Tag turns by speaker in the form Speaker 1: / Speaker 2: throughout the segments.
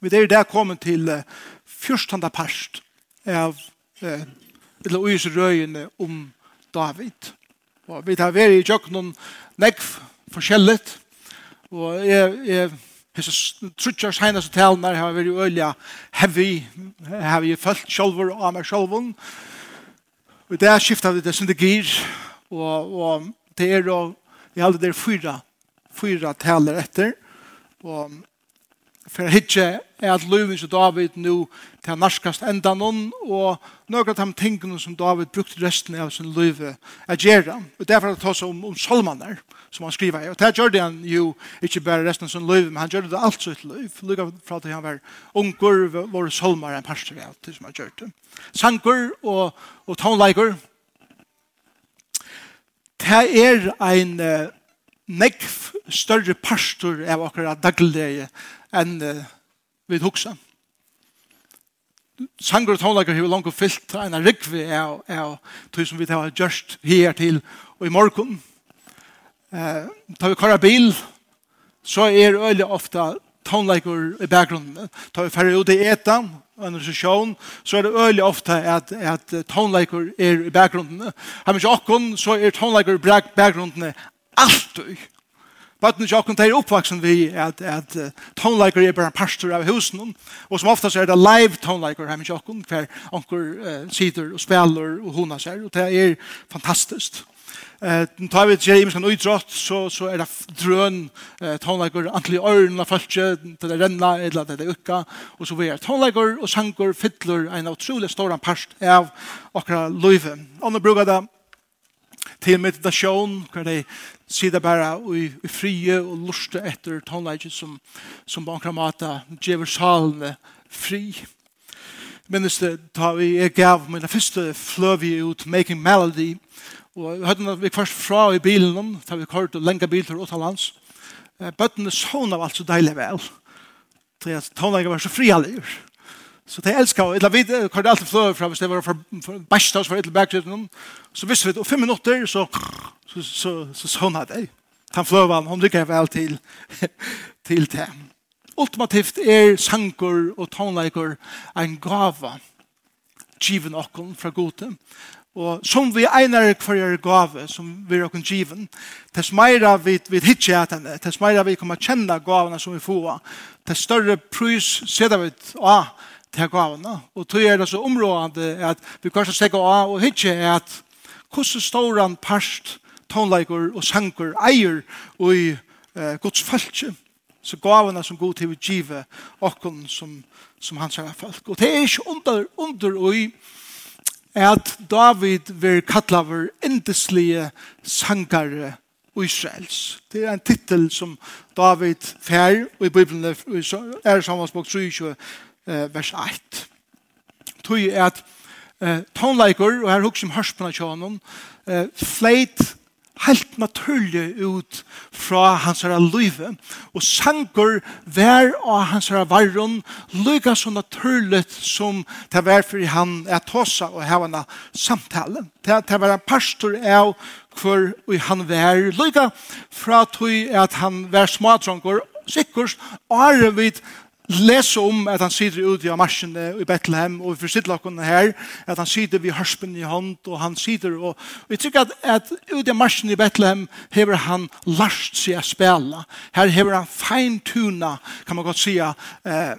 Speaker 1: Vi er der kommet til uh, fyrstanda parst av uh, eller uis røyene om David. Og vi tar veri i tjøkkenen nekv forskjellet. Og jeg, jeg Hesa trutjar heinar heinas og talene har vært øyla heavy, har vi følt sjolver og av meg sjolven. Og det er skiftet vi til og, og det er og jeg hadde der fyra, fyra taler etter, og for hitje er at løven som David nu til narskast enda noen, og noen av de tingene som David brukte resten av sin løve er gjerra. Og derfor er det også om, om Solmaner som han skriver. Og det gjør det han jo ikke bare resten av sin løve, men han gjør det alt sitt løv. Lykka fra at han var unger, var salmer en parster av det som han gjør det. Sanger og, og tonleiker. Det er en nekv større pastor av akkurat daglige enn uh, vi hugsa. Sanger og tónleikar hefur langt fyllt enn en rikvi av, av tog som vi har gjørst her til og i morgun. Uh, tar vi kvar bil, så er øyla ofta tónleikar i bakgrunnen. Tar vi færre ut i etan, en recession, så er det øyelig ofta at, at tonleiker er i bakgrunnen. Har vi ikke okkon, så er tonleiker i bakgrunnen alltid. Bøtten ikke akkurat er oppvaksen vi at, at uh, tonelager er bare pastor av husen, og som oftast er det live tonelager her med ikke hver anker uh, sider og spiller og hona seg, og det er fantastisk. Eh, uh, tar vi til James kan utdratt, så, så er det drøn, uh, tonelager, antall i ørene av følge, til det renna, eller til det ukka, og så er Tonelager og sanger, fiddler, en utrolig stor past av akkurat løyve. Og nå bruker det til meditasjon, hvor de sier bare i, i frie og luste etter tonleikje som, som bankramata djever salene fri. Minnes det, da vi er gav min første fløvi ut Making Melody, og hørte når vi først fra i bilen, da vi kort og lenge bil til Åtalands, bøttene sånn av alt så deilig vel, til at tonleikje var så fri allier. Så det elskar jeg. Eller vi kan alltid fløve fra hvis det var for bæst oss for et eller bækgrøtten. Så visste vi det. Og fem minutter så så, så, så sånn at jeg. Han fløve han. Hun lykker vel til til det. Ultimativt er sanger og tonleiker en gava given okken fra gode. Og som vi einar er gave som vi er okken given, tess meira vi, vi hitje at henne, tess meira vi kommer kjenne gavene som vi får, tess større prys sida vi, ah, til gavene. Og tog er det så områdende at vi kanskje stekker av og hitje er at hvordan står han parst tonleiker og sanker eier og i eh, Guds falskje. Så gavene som god til å give åkken som, som hans er folk. Og det er ikke under, under og i at David vil kalla vår endeslige sangare Israels. Det er en titel som David fær og i Bibelen er i Samansbok 3, vers 1. Tøy er at eh, tonleikur, og her hukk som hørspana tjånum, eh, fleit helt naturlig ut fra hans herre løyve, og sanger vær av hans herre varron lykka så naturlig som det var for han er tåsa og hava en samtale. Det, det var en pastor av hvor han var lykka fra tog at han var smadronker sikkert, og er vidt lese om at han sitter ute av marsjen i Bethlehem, og vi forstiller dere her, at han sitter ved hørspen i hånd, og han sitter, og vi tykker at, at ute av marsjen i Bethlehem hever han lært seg å spela. Her hever han feintuna, kan man godt si, eh,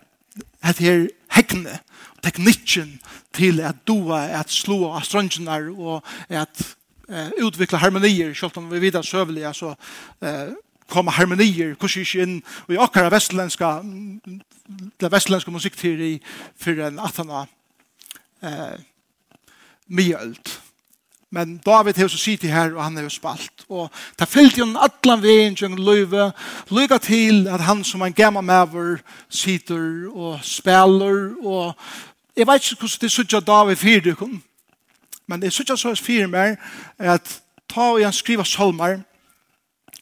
Speaker 1: at her hekkene, teknikken til at doa, at slå av strøngene, og at eh, utvikla harmonier, selv om vi vidar søvelige, så eh, komma harmonier hvordan ikke inn och akkurat vestlenska västländska det västländska musikteori för en atana eh mjölt men David har så sitt här och han har spalt. Och ta fällt ju allan vägen genom løyve, lycka till att han som en gammal maver sitter och spelar och jeg vet ikke hvordan det såg jag David för kom men det såg så för mig att ta og han skriva psalmer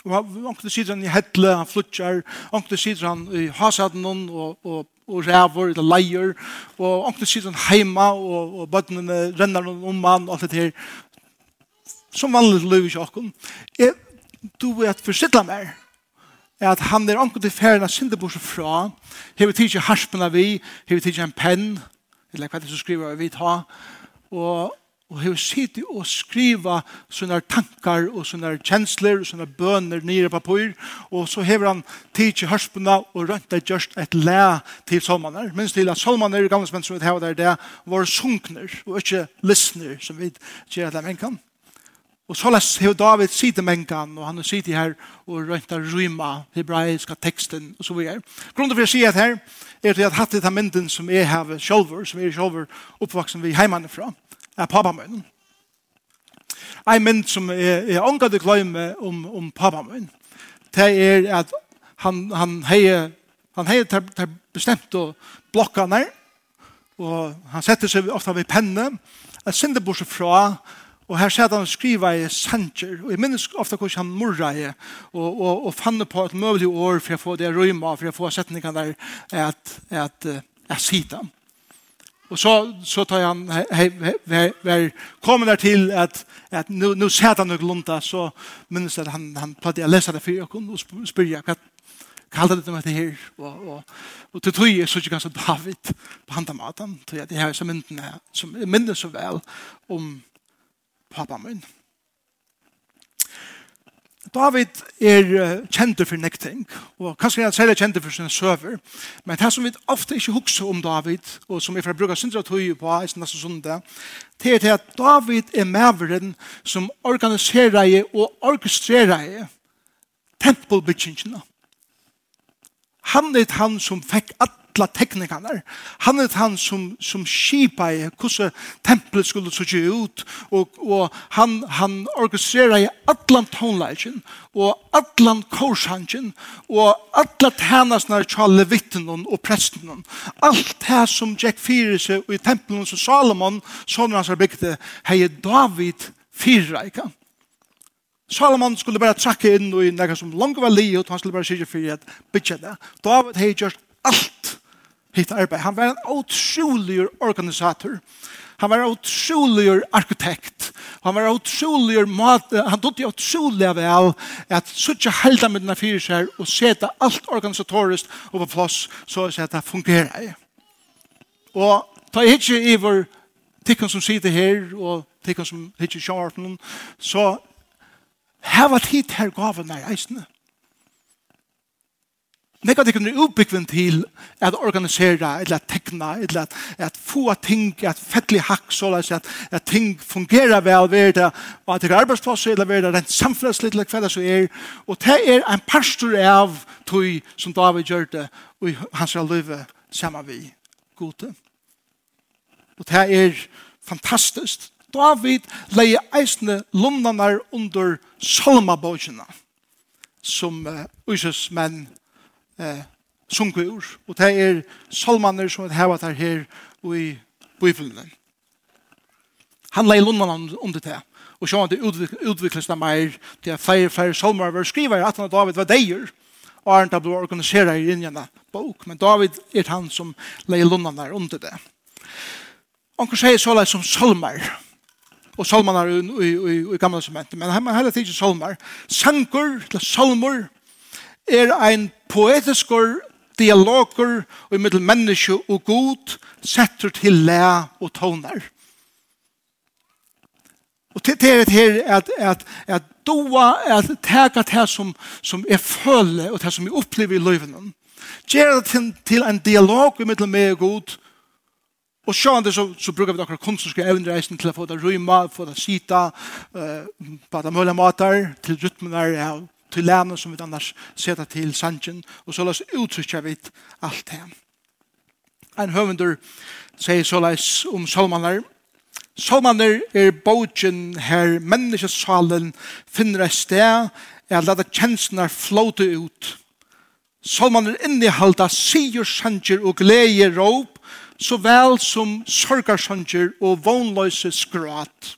Speaker 1: Og onkel sitter han i hettle, han flutjar, onkel sitter han i Hasaden og, og, og rævor, eller leier, og onkel sitter han heima, og, og bøttene renner om han, og alt det her. Som vanlig løy i sjokken. Jeg, du er at forsittla mer, er at han er onkel til ferien av syndeborset fra, hever tidsi av vi, hever tidsi en penn, eller hva det er som skriver vi ta, og og har sitter og skriva sånne tankar og sånne kjensler og sånne bøner nere på pyr og så hever han tid til hørspuna og rønta just et læ til salmaner. Minst til at salmaner gamle som vi har der det var sunkner og ikke lysner som vi gjør at de kan. Og så les hever David sitter menkan, og han har sitte her og rønta ryma, hebraiska teksten og så videre. Grunnen for å si at her er at jeg har hatt dette mynden som jeg har sjolver, som jeg er sjolver oppvaksen vi heimannefra. fra av pappa min. Ein mynd som er, jeg ångar det gløyme om, om pappa min, det er at han, han heier han heier til, til bestemt å blokka nær, og han setter seg ofta ved penne, jeg sender bort fra, og her sier han skriva i sanger, og jeg minnes ofta hvordan han morra i, og, og, og fann på et møvlig år for å få det røyma, for å få setningene der, at, at, at, at, at, at, Och så så tar han väl kommer där till att att nu nu sätter han lunta så minns att han han pratade jag läste det för jag kunde spyrja vad kallar det med det här och och och till tror jag så tycker ganska David på handa maten tror jag det här som inte som minns så väl om pappa min. David er kjent for nekting, og kanskje han sier er kjent for sine søver, men det som vi ofte ikke husker om David, og som vi får bruke syndra tøy på i sin neste sundag, det er til at David er maveren som organiserer og orkestrerer tempelbyggingene. Han er han som fikk at alla teknikarna. Han är han som som skipar hur templet skulle se ut och och han han organiserar alla tonlagen och alla korsangen och alla tjänarna till leviten och prästen. Allt det som Jack Fyrse och i templet som Salomon sådana hans det hej David fyrreika. Salomon skulle bara trakka inn og i nekka som langt var li og han skulle bara syrja fyrir at bytja det. David hei gjort alt hitt arbeid. Han var en utrolig organisator. Han var en utrolig arkitekt. Han var en utrolig mat. Han tog det utrolig vel at suttje helda med denne fyrir seg og seta alt organisatorisk og på plass så at det fungerer. Og ta hitje i vår tikkene som sitter her og tikkene som hittir sjarten så heva tid her gavene er eisene. Nekka det kunne utbyggven til at organisera, eller at tekna, eller at, at få ting, at fettli hakk, så at, at ting fungerar vel, ved det, og at det er arbeidsplass, eller ved det rent samfunnslitt, eller hva det så er. Og det er en pastor av tog som David gjør det, og hans løyve sammen vi gode. Og det er fantastisk. David leie eisne lundanar under salmabogene, som uh, usus menn eh, sunke ur. Og det er salmaner som heva der her i bøyfelen. Han leier lundan om, om det. Og så han det utvikles det mer til at flere, flere salmer var skriver at han David var deier og Arnt ble organiseret i linjene bok. Men David er han som leier lundan der om det til. Anker sier så som salmer og salmanar i, i, i, i gamla sementen. Men han har heller tidsi salmer. Sankur, eller salmer, er ein poetisk dialoger og i middel menneske og god setter til læ og tonar. Og til det er det her at, at, at doa at teka det som, som er føle og det som er opplever i løyven. Gjør det til, en dialog i middel med god Og så det så, så bruker vi akkurat kunstneriske evnreisen til å få det ryma, få det sita, uh, på det mulige mater, til rytmen der, ja til lærne som vi annars setter til sannsyn, og så lås uttrykja vi alt det. En høvendur sier så leis om salmaner. Salmaner er bogen her menneskesalen finner et sted er lada kjensene flåte ut. Salmaner innehalda sier sannsyn og glede råp, så vel som sorgarsanger og vånløse skrat.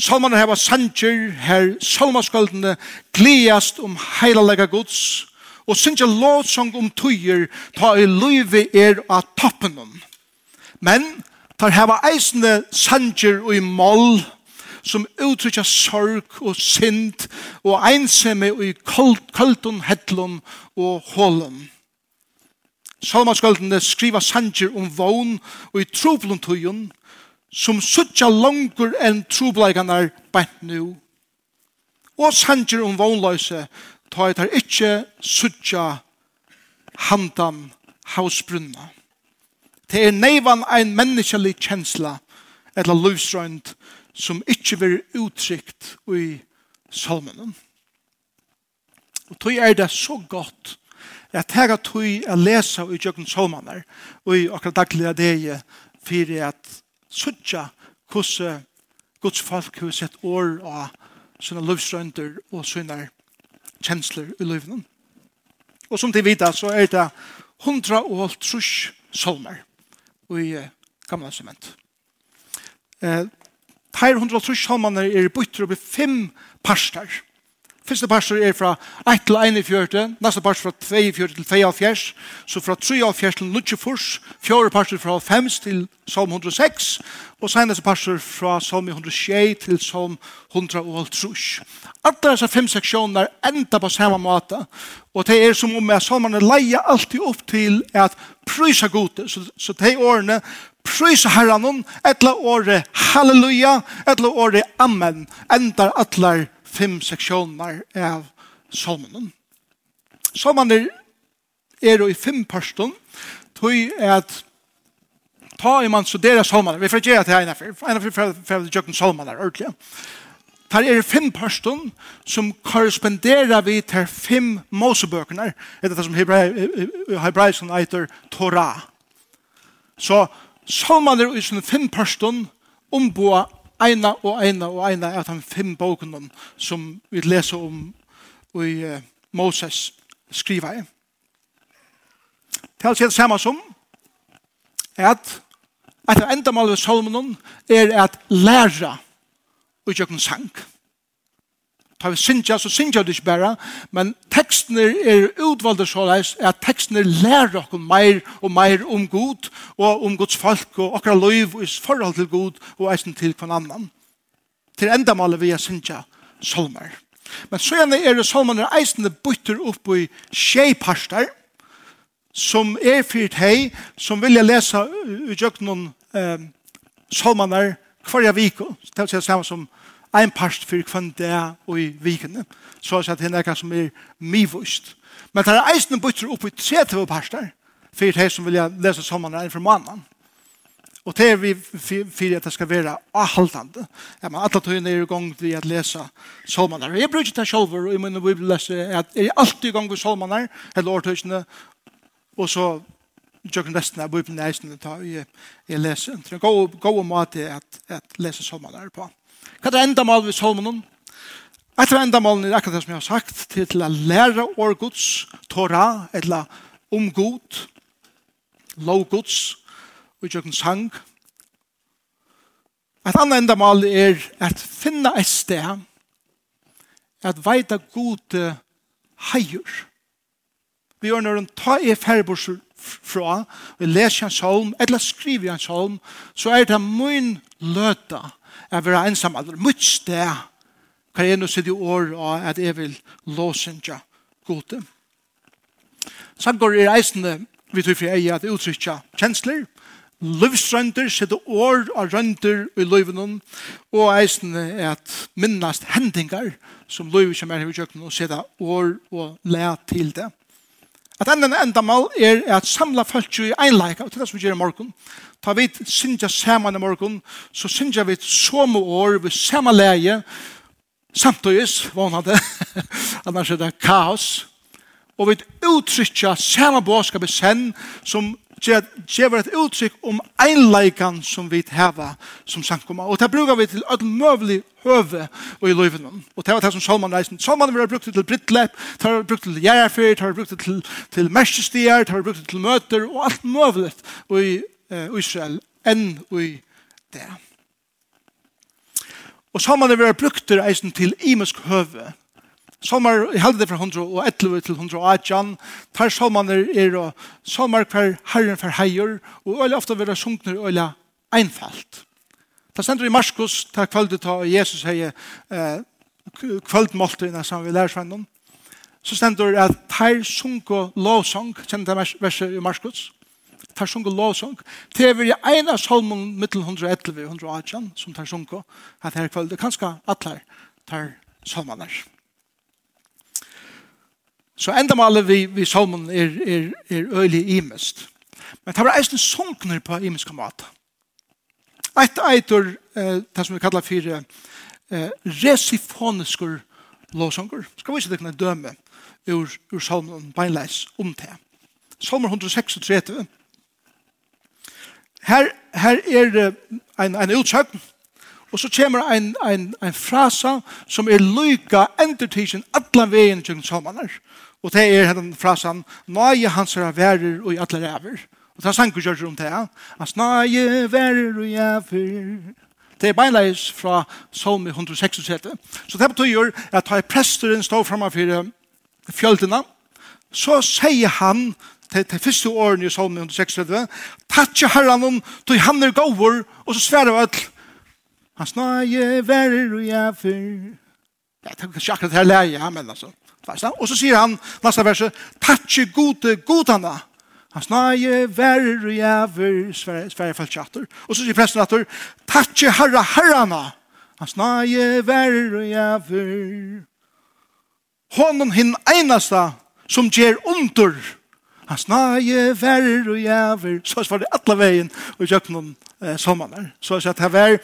Speaker 1: Salman hava sanger, her salmaskaldene, gleast om heilalega gods, og synge lovsang om tøyer, ta i løyve er av toppen Men, tar hava eisende sanger og i moll, som uttrykker sorg og synd og einsemme og i kolton, hedlon og hålen. Salmaskaldene skriva sanger om vogn og i troblon tøyen, som suttja langur enn trobleikanar bænt nu. Og sanger om vognløse ta et her ikkje suttja handan hausbrunna. Det er neivan ein menneskelig kjensla eller livsrøynd som ikkje vil uttrykt i salmenen. Og tog er det så godt at her er tog jeg lesa i jøkken salmaner og i akkurat daglige deg for at suttja hvordan Guds folk har sett år av sina livsrønder og sina kjensler i livene. Og som de vet så er det 150 salmer i gamla sement. Eh, Teir hundra og trus salmene er bytter opp i fem parster. Fyrste parsor er fra 1 til 41, neste parsor fra 42 til 42, så fra 43 til 94, fjore parsor fra 5 til salm 106, og seneste parsor fra salm 106 til salm 150. Alle disse fem seksjoner enda på samme måte, og det er som om at salmene leier alltid opp til at prysa gode, så, så de årene prysa herren, etla året halleluja, etla året amen, enda atler fem seksjoner av salmonen. Salmen er i fem parstånd, tog at ta i man studera salmen. vi får gjøre det her innenfor, innenfor for å salmen er ordentlig. Her er fem parstånd som korresponderer vi til fem mosebøkene, etter det som hebraisen heter Torah. Så salmen er i sånne fem parstånd omboa eina og eina og eina av de fem bokene som vi leser om i Moses skriva. Det er det samme som at at enda målet salmen er at læra og gjøre sang. sang Ta vi syndja, så syndja det ikke bare, men tekstene er utvalgte så leis, at tekstene lærer oss mer og mer om Gud, og om Guds folk, og akkurat liv, i forhold til Gud, og eisen til hver annan. Til enda maler vi er syndja solmer. Men så gjerne er det solmerne eisene bytter opp i tjejparster, som er fyrt hei, som vilja lesa utjøkken noen eh, solmerne hver vik, det vil si samme som ein part fyrir kvann det og i vikene, så er det nekka som er mivust. Men det er eisen bytter opp i 30 parter, fyrir det som vilja lesa lese enn for mannen. Og det er vi fyrir at det skal være avholdende. Ja, men alle tøyene er i gang til å lese salmaner. Jeg bruker det selv, og jeg mener vi vil lese at jeg er alltid i gang med salmaner, eller årtøysene, og så gjør resten av Bibelen eisen til å lese. Det er en god måte at, lese salmaner på. Hva er det enda mål vi salmonen? Et av enda målen er akkurat det som jeg har sagt, til til å lære år Guds, Torah, eller om God, lov Guds, og gjør en sang. Et annet enda mål er at finne et sted, at veita god heier. Vi gjør når en ta i ferborser fra, vi leser en salm, eller skriver en salm, så er det min løta jeg vil være ensam aller mye sted hva jeg nå sier i år og at jeg vil låsynja gode. Samgår i reisende vi tror for jeg at jeg uttrykker kjensler, livsrønder, sitte år og rønder i løyvenen, og eisende at minnast hendinger som løyve kommer her i kjøkkenen og sitte år og le til det. At enden endamal er at samla folk i einleika, og til det som vi gjør i morgen. Ta vi syndja saman i morgon, så syndja vi som år, vi samme leie, samtøyes, vanande, annars er det kaos, og vi uttrykja samme båskap i sen som gjør et uttrykk om einleikan som vi heva som sankoma. Og det brukar vi til all møvlig høve og i løyven. Og det var det som Salman reisen. Salman var brukt til brittlepp, det var brukt til gjerrfer, det var brukt til, til merskestier, det var brukt til møter og alt møvlig i eh, Israel enn i det. Og Salman var brukt til eisen til imensk høve Salmar heldig fra 111 til 118. Tar salmaner er og salmar hver herren for heier, og øyla ofte vera sunkner øyla einfalt. Ta sender i Marskos, ta kvaldet ta Jesus hei eh, kvaldmåltøyna som vi lærer svennen. Så stender at tar sunko lovsang, kjenner det verset i Marskos, tar sunko lovsang, til vi er en av salmon mittel 111-118 som tar sunko, at her kvaldet kanskje atler tar salmaner. Salmaner. Så endamålet vi, vi salmon er, er, er øylig imest. Men det var eisen sunkner på imenska mat. Eit eitur, eh, det som vi kallar fyrir eh, resifoniskur låsanger. Skal vi se det kunne døme ur, ur salmen beinleis om det. Salmer 136. Her, her er ein, ein utsøkn, og så kommer ein, ein, ein frasa som er lyka endertidsen atlan veien til salmanar. Og det er den frasen, nøye hans er værer og i alle ræver. Og det er sanker gjør om det. Hans nøye værer og i ræver. Det er beinleis fra Salmi 136. Så det betyr at da presteren står framme for fjöldina, så sier han til, til første årene i Salmi 136, Tatsi herran om, du han er gåvor, og så sverar vi alt. hans nøye verer og i ræver. Jeg tenker ikke akkurat det her leie, men altså. Og så sier han, neste verset, «Tatsi gode godana, hans nage verer og jæver, sverre chatter. Og så sier presten atter, «Tatsi harra harrana, Han snaje verer og jæver». Honom hin einasta som gjer under, Han snaje verer og jæver. Så var det alle veien og kjøkken eh, sommaren. Så at det var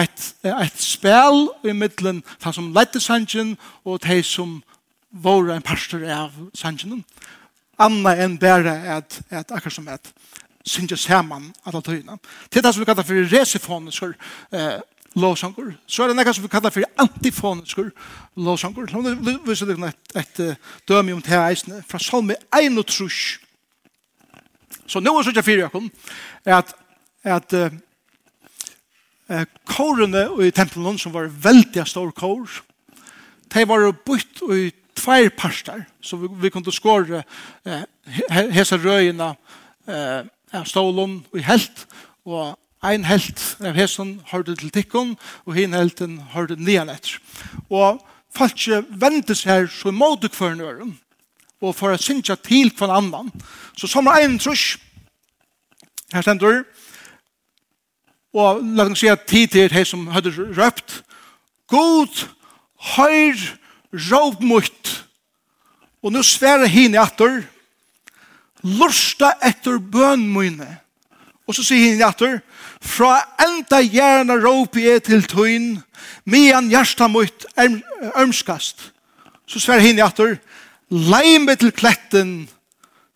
Speaker 1: et, et spel i middelen, han som lette sangen og de som våre en pastor av sannsjonen. Anna enn bare at, at akkurat som et synge saman alle tøyene. Til det som vi kallar for resifonisker eh, lovsanger, så er det noe som vi kallar for antifonisker lovsanger. Nå viser det et, et, et døme om det eisene fra salme 1 og trus. Så nå er det fyrir jakken at, at eh, kårene i tempelen som var veldig stor kår, de var bytt ut tvær parster, så vi, vi kunne skåre eh, hese røyene eh, av stålen i helt, og ein helt av hesen hørte til tikkun, og hin helten hørte nian etter. Og folk vendte seg her så måte en øren, og for å synge til hver annan. Så som en trus, her stender, og la oss si at tid til de som hadde røpt, God, høyr, råp mot, og nå svære henne etter, lursta etter bøn mine. Og så sier henne etter, fra enda gjerne råp jeg til tøyn, mian hjersta mot ømskast. Så svære henne etter, leime til kletten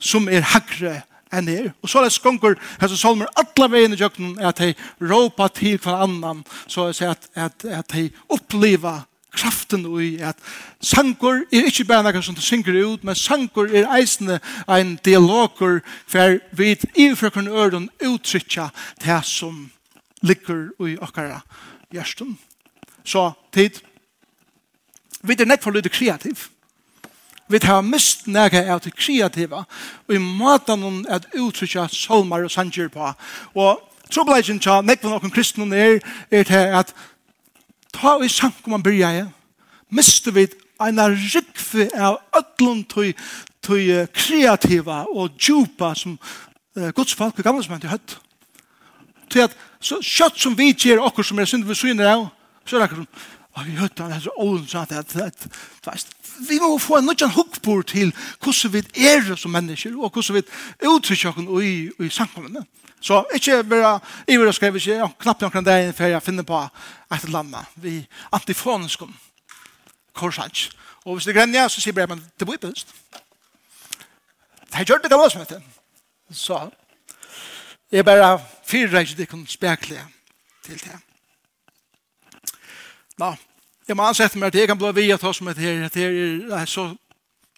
Speaker 1: som er hagre enn er. Og så er det skonker, hans solmer, alle veien i jøkken, at de råpa til hver annan, så er det at, at, at de opplever kraften i at sangur er ikke bare noe som du synger ut, men sangur er eisende en dialoger for vi innenfor kunne øren uttrykja det som ligger i okkara hjersten. Så tid, vi er nekk for lyd kreativ. Vi har mist nega av det kreativa og i måten om at uttrykja solmar og sanger på. Og trobladjen tja nekk for noen kristne er, er til at ta i man byrja mister vi en rikve av ödlun tog, tog kreativa og djupa som uh, Guds folk og gamle som han til høtt. Til at så kjøtt som vi gjør okkur som er synd vi syner av, så er det akkur som Og vi hørte han her ålen sa at, at, at vi må få en nødjan hukkbord til hvordan vi er som mennesker og hvordan vi uttrykker oss i, i samkommende. Så ikke bare i hver skrev ikke ja, knappt noen dag før jeg finner på et eller annet. Vi antifonskom korsans. Og hvis det grenner så sier jeg bare, det blir best. Det gjør det gammel som heter. Så jeg bare fyrer ikke det kun spekler til det. Nå, jeg må ansette meg at jeg kan bli via til oss med det her, at det er så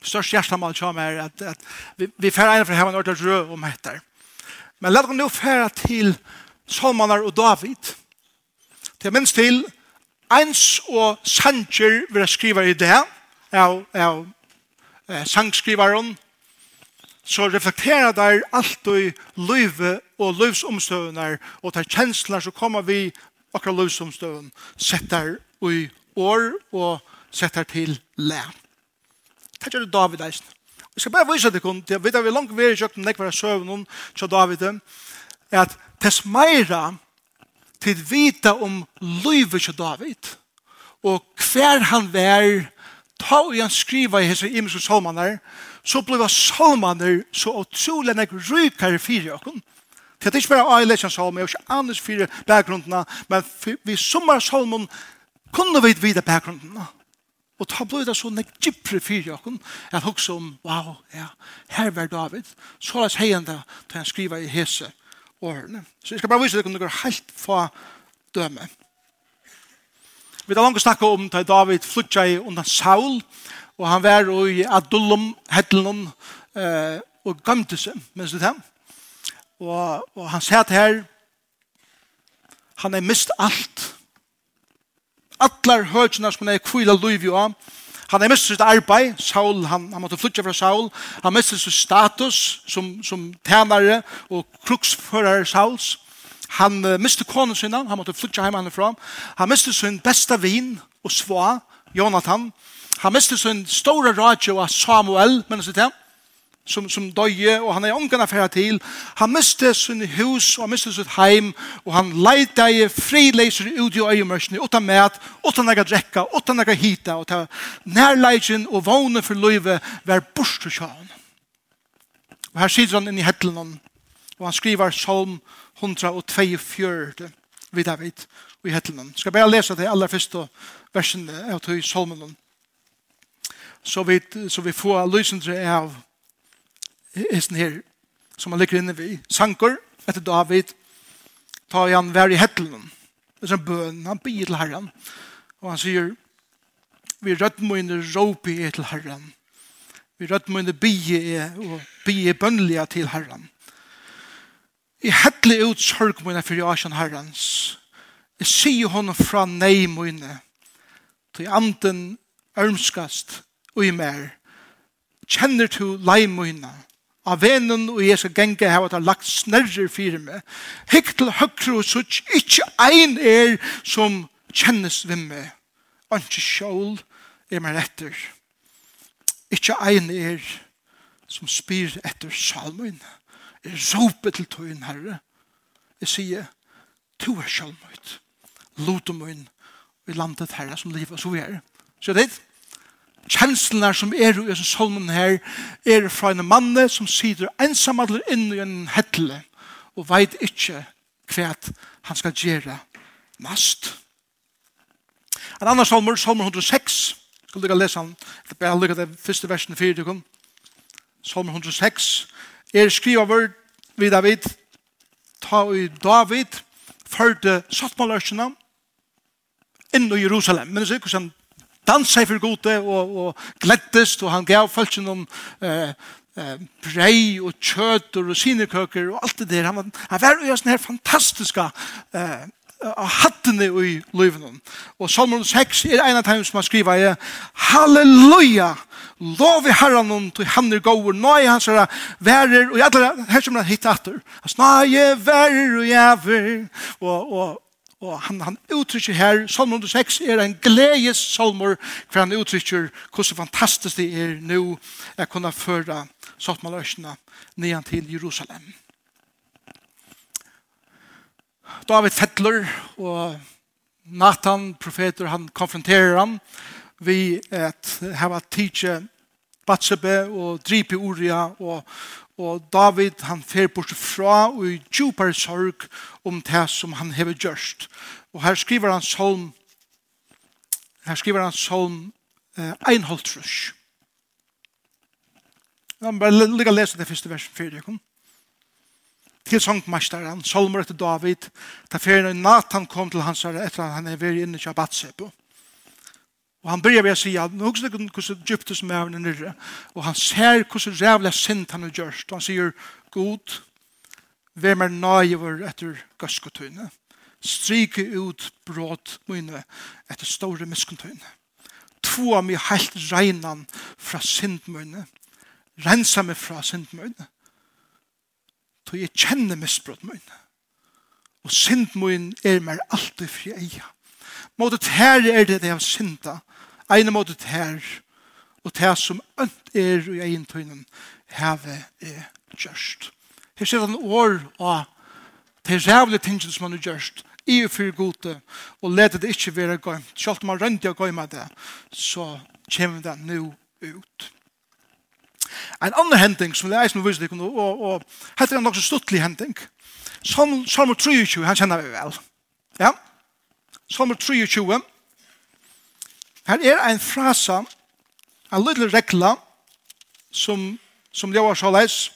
Speaker 1: størst hjertemål som er at, at vi, vi færre inn for å ha en ordentlig rød om etter. Men la oss nå færre til Salmanar og David. Til minst til Eins og sanger vil jeg skrive i det, av, av eh, sangskriveren, så reflekterer der alt i livet og løyvsomstøvner og tar kjensler som kommer vi akkurat løyvsomstøvn setter i år og setter til le. Det gjør David eisen. Vi skal bare vise dere, jeg vet at vi langt ved i kjøkken, jeg var søvn til David, er at tess meira til vita om livet til David, og hver han vær, ta og han skriva i hese imiske salmaner, så ble salmaner så utrolig nek rykare fyrir jokken. Det er ikke bare å lese en jeg har ikke annars fyrir bakgrunnene, men vi summar salmen kunne vi vite bakgrunden. Og ta blod det så nek gypre fyrir jokken, at hugsa om, wow, ja, her var David, så la las heienda til han skriva i hese årene. Så jeg skal bare vise deg om dere noen helt få døme. Vi har langt snakka om da David flutja i undan Saul, og han var i Adullum, Hedlunum, eh, og gamte seg, minst det her. Og, og han sier her, han er mist alt, atlar høgjene som han er kvila luiv jo av. Han er mest sitt arbeid, Saul, han, han måtte flytja fra Saul, han mest sitt status som, som tænare og kruksførare Sauls. Han uh, miste konen sinna, han måtte flytja heima henne fra. Han miste sin besta vin og sva, Jonathan. Han miste sin store radio av Samuel, men det til som, som døye, og han er ångan affæra til. Han miste sin hus, og han miste sitt heim, og han leide i frileiser ut i øyemørsene, utan mat, utan nega drekka, utan nega hita, og ta nærleisen og vågne for løyve var borst til han. Og her sitter han inn i hettelen, og han skriver salm 142 vid David, i hettelen. Skal bare lese det aller første versen av salmen, så vi, så vi får lysendre av hesten her, som han ligger inne vid. Sanker, etter David, tar han vær i hettelen. Det er en bøn, han byr til herren. Og han sier, vi rødmøyne råpi er til herren. Vi rødmøyne bie er, og bie er bønnelige til herren. I hettelig ut sorg mine for jasjen herrens. Jeg sier honom fra nei mine, til anden ørmskast og i mer. Kjenner du lei mine, av venen og jeg skal genge her at han lagt snerrer fyrir meg. Hikk til høyre og sutt, ikke ein er som kjennes ved meg. Anki sjål er meg etter. Ikke ein er som spyr etter salmøyn. Jeg råper til tøyen, Herre. Jeg sier, to er sjålmøyt. Lotemøyn i landet herre som livet så vi er. Så det er kjenslene som er i denne solmen her, er fra en mann som sitter ensamadler inn i en hettle og vet ikke hva han skal gjøre mest. En annen solmer, solmer 106, skal dere lese han, det bare lykke det første versen i fire. Solmer 106, er skrivet vår vid David, ta i David, førte sattmålørsene inn i Jerusalem. Men det er ikke sånn dansa for gode og, og glettest, og han gav følelsen om eh, eh, brei og kjøter og sinekøker og alt det der. Han, han var jo sånn her fantastiska eh, av hattene i løyven. Og Salmon 6 er en av dem som han skriver er Halleluja! Lov i herren om til han er gåver, er han sånn værer, og jeg her som han hittet atter. Hans er værer og jæver, og, og, Og han, han uttrykker her, Salm 106 er en gledes salmer, for han uttrykker hvordan fantastisk det er nå å kunne føre Sottmaløsene ned til Jerusalem. David Fettler og Nathan, profeter, han konfronterer ham vi at hava tidsje Batsebe og Dripi Uria og, Og David han fer bort fra og i djupare sorg om det som han hever gjørst. Og her skriver han salm her skriver han salm eh, Einholtrus. Jeg må bare ligge og lese det første verset før jeg kom. Til sangmesteren, salmer etter David, da ferien Nathan kom til hans herre etter at han er vært inne i Shabbatsebo. Og han börjar ved å si at nå husker du hvordan Egyptus med er nere. Og han ser hvordan rævlig sint han har gjort. Og han sier, God, hvem er nøyver etter gaskotøyne. Stryke ut brått mine etter store miskontøyne. Två av meg helt regnan fra sintmøyne. Rensa meg fra sintmøyne. Så jeg kjenner misbrott mine. Og sint mine er meg alltid fri eia. Måte tære er det det jeg har synda ene måte ut her, og det som ønt er i egen tøynen, heve er gjørst. Her ser han år av det rævlige tingene som han er gjørst, i og for gode, og leder det ikke være gøymt. Selv om han rønte å gøyme det, så kommer det nå ut. En annen hending som det er som vi viser deg, og, og heter en nok så stuttlig hending. Salmer 23, han kjenner vi vel. Ja? Salmer 23, Her er en frasa, en liten rekla, som, som det var så leis.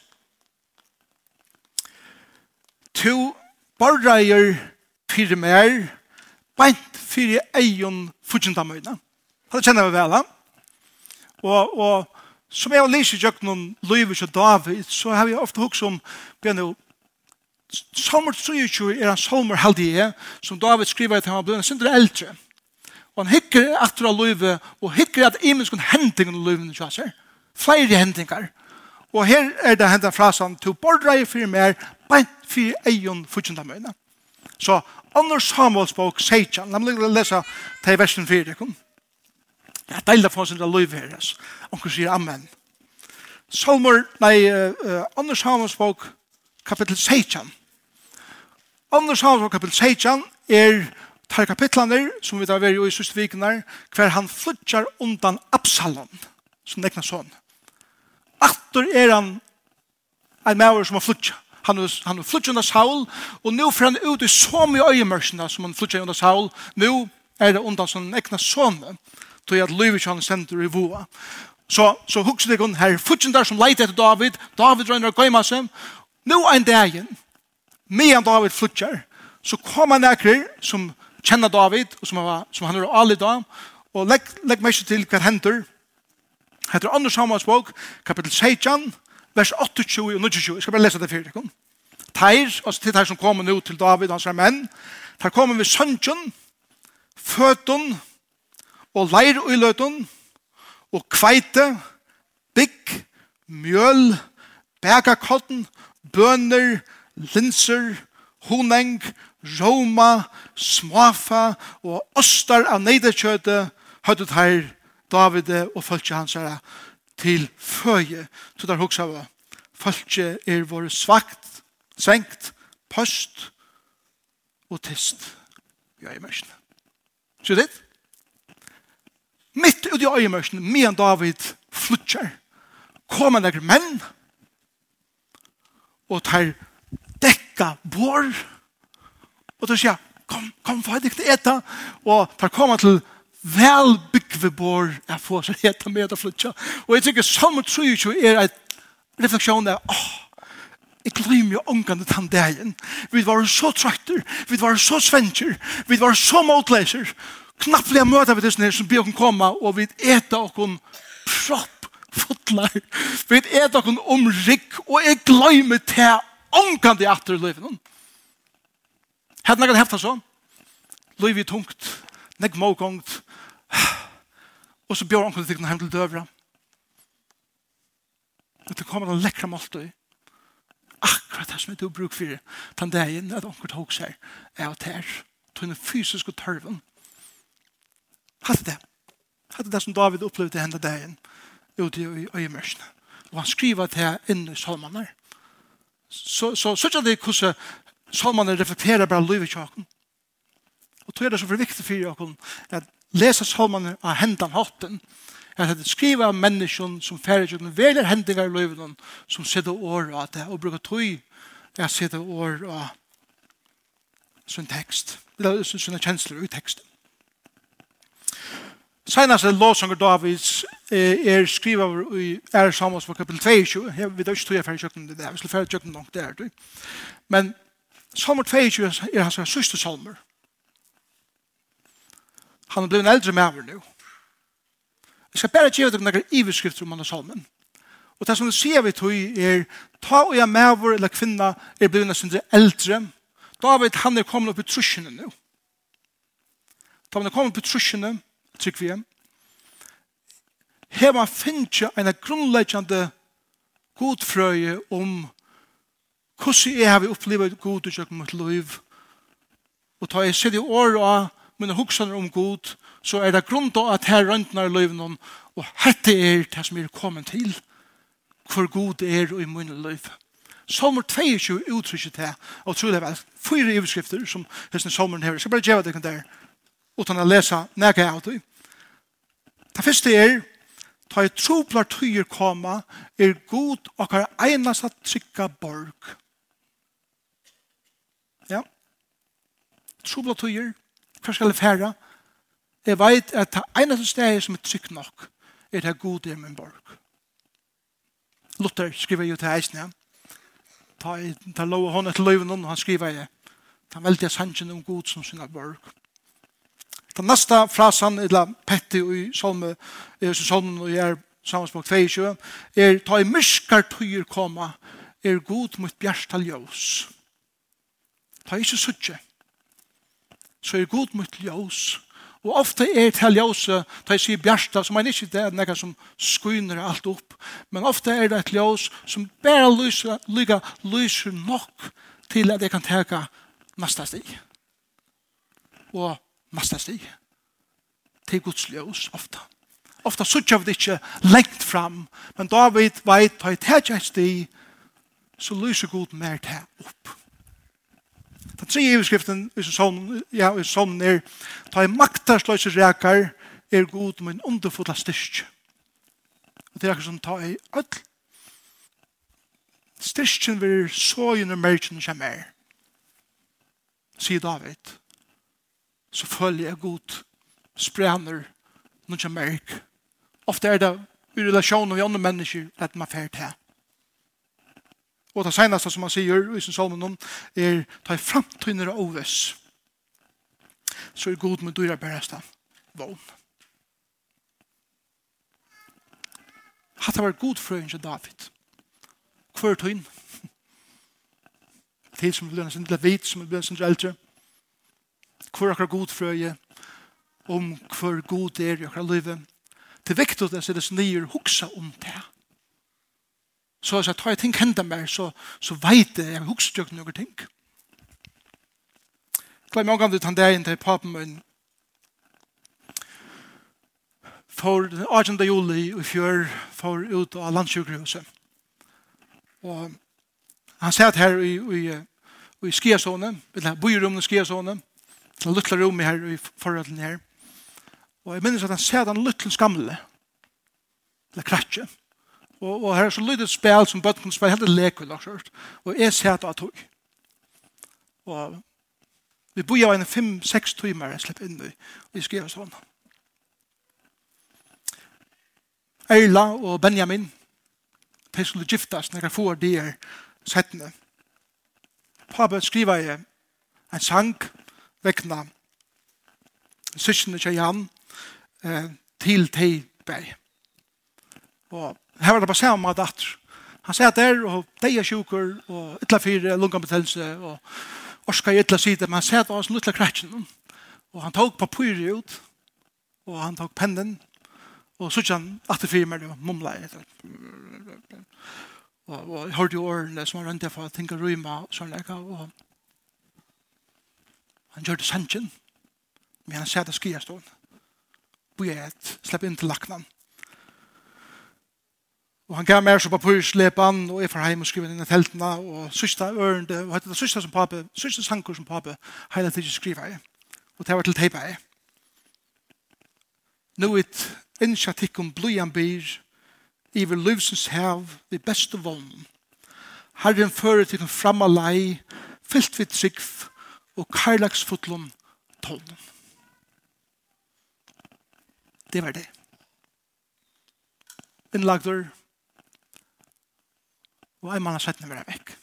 Speaker 1: To barreier fyrir mer, beint fyrir eion fudgjendamøyna. Det kjenner vi vel, ja. Og, og som jeg har lyst i jøkkenen, Løyvis og David, så har vi ofte hukk som, bjørn Salmer 23 er en salmer heldige som David skriver til han blir en synder eldre. Og han hikker etter av løyve, og hikker at imenskun hendingen av løyven ikke har Flere hendinger. Og her er det hendet frasen, «Tu bordrei fyrir mer, beint fyrir eion futjunda møyna». Så Anders Samuels bok, Seitjan, la meg lese til versen 4, kom. Det er deilig for oss en løyve her, og hun sier Amen. Salmer, nei, uh, Anders Samuels bok, kapittel Seitjan. Anders Samuels bok, kapittel Seitjan, er tar kapitlene som vi tar veri i sørste vikene, hver han flytjar undan Absalom, som nekna sånn. Atter er han en maver som har flytja. Han har han flytja under Saul, og nå får han ut i så mye øyemørsene som han flytja under Saul. Nå er det undan som nekna sånn, tog at Løyvik han sender i voa. Så, så hukser det her flytjendar som leiter etter David, David røyner og gøyma seg, nå en dag, medan David flytjar, så kom han nekker som kjenner David, som, var, som han er alit av, og legg, legg meg til hva hender. Hette andre samarbeidsbok, kapittel 16, vers 28 og 29. Jeg skal bare lese det fyrir. Teir, altså til teir som kommer nå til David, hans er menn, teir kommer vi søntjen, føtten, og leir og iløtun, og kveite, bygg, mjøl, bægakotten, bønner, linser, honeng, Roma, smafa og ostar av neidekjøte høyde teir Davide og følge hans her til føje. Så der hoksa var følge er vår svakt, svengt, post og tist. Ja, i mørkene. Så det? Mitt ut i øyemørkene, med David flutjer, kommer noen menn og tar dekka bor og Og så sier kom, kom, få deg til eta. Og tar komme til vel byggvebor jeg får seg eta med og flytja. Og jeg tenker, samme tro jo er et refleksjon der, åh, Jeg glemmer jo ångene den dagen. Vi var så trakter, vi var så svensker, vi var så motleser. Knapplega møte vi disse som blir å komme, og vi eter åkken propp fotlar. Vi eter åkken omrykk, og jeg glemmer til ångene i atterløyven. Hatt nægget hefta så. Løyvi tungt. Nek mågongt. Og så bjør anker til hjem til døvra. Og det kommer den lekra måltøy. Akkurat det som er du bruk for den dagen at anker tog seg er at Tog Tøyne fysiske tørven. Hatt det. Hatt det som David opplevde henne dagen ute i øyemørsene. Og han skriver til inn i salmaner. Så, så, så, så, så, så, så, Salmanen reflekterer bare livet til åkken. Og tog er det så for viktig for åkken at lese salmanen av hendene hatten at det skriver av mennesken som færre kjøkken den veler hendinger i livet som sitter år av det og bruker tog at sitter år av sin tekst eller sine kjensler i teksten. Senast er låsanger Davids er skriva i Ære samans på kapitel 22. Jeg vet ikke tog jeg ferdig kjøkken det der. Vi skulle ferdig kjøkken nok der. Men Salmer 22 er hans sørste salmer. Han er blevet en eldre maver nu. Jeg skal bare gjøre deg noen iverskrifter om denne salmen. Og det som du sier vi tog er, ta og jeg maver eller kvinna er blevet en eldre. David han er kommet opp i trusjene nu. Da han er kommet opp i trusjene, trykker vi hjem. Her man finner en grunnleggende godfrøye om Hvordan jeg har opplevd god og kjøkken mot liv. Og ta jeg sitte i år og mine hoksaner om god, så er det grunn til at her røntner løyvene, og hette er det som er kommet til, hvor god er i mine løyv. Salmer 22 uttrykker det, og tror det er fire overskrifter som hesten salmeren her. Jeg skal bare gjøre det der, uten å lese nægge av det. Det første er, ta i troplar tøyer koma, er god okkar einasta trykka borg. trobla tøyer, hva skal jeg fære? Jeg vet at det eneste stedet som er trygg nok, er det god i min borg. Luther skriver jo til eisen, ja. Ta, ta lov hånda til løyven og han skriver det. Ta veldig sannsyn om god som sin borg. Den neste frasen, eller petti i solme, er salmen og jeg er sammenspråk 22, er ta i myskar tøyer koma, er god mot bjersta ljøs. Ta ikke suttje så er god mot ljós. Og ofte er det ljøse, da jeg sier bjersta, som er ikke det nekka som skyner alt opp, men ofte er det et ljós som bare lyser, lyga, lyser nok til at jeg kan teka nasta sti. Og nasta sti til Guds ljós ofte. Ofte sutja vi det ikke lengt fram, men David veit, da jeg teka et sti, så lyser god mer til opp. Ta tre i skriften i sånn, ja, i sånn er ta i maktarsløse rekar er god med en underfulla styrk. Og det er akkur som ta i öll styrkjen vil så gjennom mergen som er. Sier David så følger jeg god sprener noen som merk. Ofte er det i relasjonen med andre mennesker at man fer til. Og det seneste som han sier i sin salmen er ta i framtøyner av oves. Så er god med dyra bæreste vogn. Hatt det vært god frøyen til David. Hvor er tøyn. Til som blir sin vit, som blir sin eldre. Hvor er akkurat god frøye om hvor god det er i akkurat livet. Det er viktig at jeg sier det snir huksa om det. Så jeg sa, tar jeg ting hendet meg, så, så vet jeg, jeg har ikke noen ting. Klai meg omgang til han der inn til papen min. For 18. juli i fjør, for ut av landsjukhuset. Og han satt her i, i, i skiasånen, eller byrummet i skiasånen, en luttla rom her i forhånden her. Og jeg minnes at han satt han luttla skamle, eller kratje, Og, og her er så lydet spil som bøtten kunne spille helt lekvel, og jeg ser det av tog. Og vi bor jo en fem-seks timer jeg slipper inn i, og jeg skriver sånn. Eila og Benjamin, de skulle giftes når jeg får de her settene. Pappa skriver jeg en sang vekkene syskene til Jan eh, til Teiberg. Og Her var det bare samme datter. Han sier der, og de er sjukker, og ytla fire lungebetennelse, og orska i ytla sida, men han sier det var en lutla kretsen. Og han tok papiret ut, og han tok pennen, og så kjenn, at det fire med og mumla i det. Og, og jeg hørte jo årene som han rønte for å tenke ryma, og sånn lekka, og han gjør det sannsyn, men han sier det skriast stående. Bøy et, slepp inn til laknan. Og han gav mer så på slepan, og jeg får heim og skriver inn i teltene, og sista ørende, og hette det sista som pape, sista sanker som pape, hele tiden skriver jeg. Og det var til teipa jeg. Nå et innsjatikk om blodjan byr, iver livsens hev, vi beste vogn. Herren fører til en framma lei, fyllt vidt sikv, og karlagsfotlom tånden. Det var det. Innlagder, Og en mann har sett ned vekk.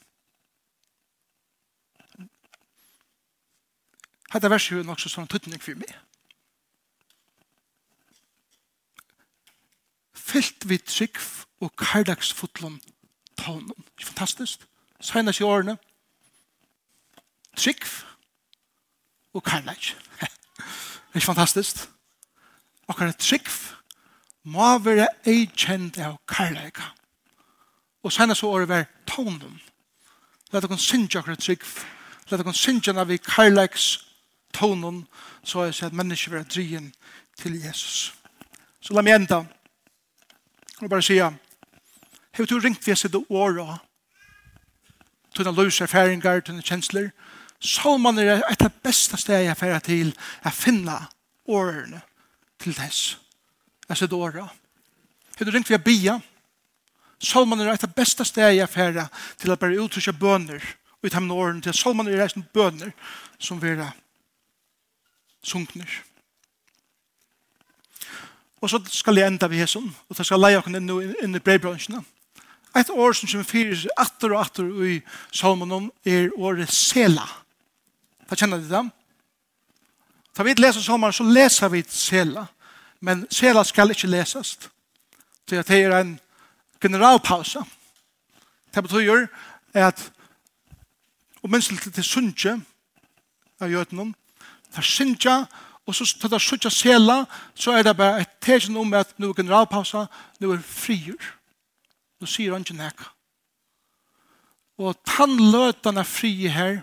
Speaker 1: Hette verset er jo nok så sånn tøtning for meg. Fylt vi trygg og kardagsfotlån tånen. Ikke fantastisk. Senast i årene. Trygg og kardag. Ikke fantastisk. Akkurat trygg må være eikjent av kardaga. Og senast så året var tonen. Lad dere synge akkurat trygg. Lad dere synge når vi karlægs tonen, så har jeg sett mennesker være drien til Jesus. Så la meg enda. Og bare sier, har du ringt ved sitt åra? Tunne løse erfaringer, tunne kjensler. Så man er et av beste steg jeg færer til å finne årene til dess. Jeg sitt åra. Har du ringt ved bia? Ja Salman er et av beste steg jeg færre til å bare uttrykke bønner og i de årene til Salman er reisende bønner som vera sunkner. Og så skal jeg enda ved hæsson, og så skal jeg leie oss inn, inn i brevbransjene. Et år som kommer fyrir atter og atter i Salmanon er året Sela. Da kjenner de dem. Da vi leser Salmanon så leser vi Sela. Men Sela skal ikke lesast. Det er en generalpausa. Det betyr at og minst til, til sunnje av jødene, det er sunnje, og så tar det sunnje sela, så er det bare et tegn om at nå er generalpausa, nå er frier. Nå sier han ikke nekka. Og tannløtene frie her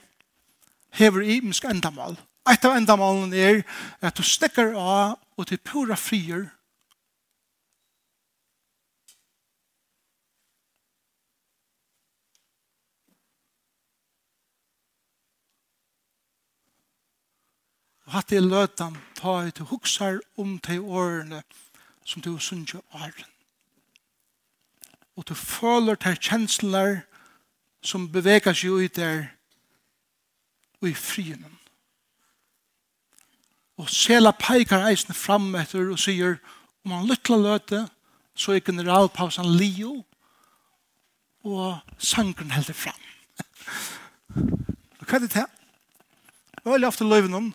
Speaker 1: hever i minsk endamål. Et av endamålene er at du stekker av og til pura frier Og hatt det løtan ta i til huksar om til årene som du synes åren. Og du føler til kjensler som beveger seg ut der og i frien. Og sela peikar eisen fram etter og sier om han lytla løte så er generalpausen lio og sangren helder fram. Hva er det til? Veldig ofte løyven om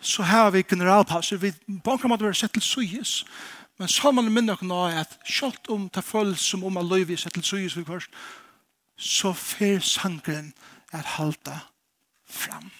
Speaker 1: så har vi generalpauser. Vi banker måtte være sett til suyes. Men så man minner dere nå at selv om det føles som om man løyver sett til suyes vi først, så fer sangren er halta fram.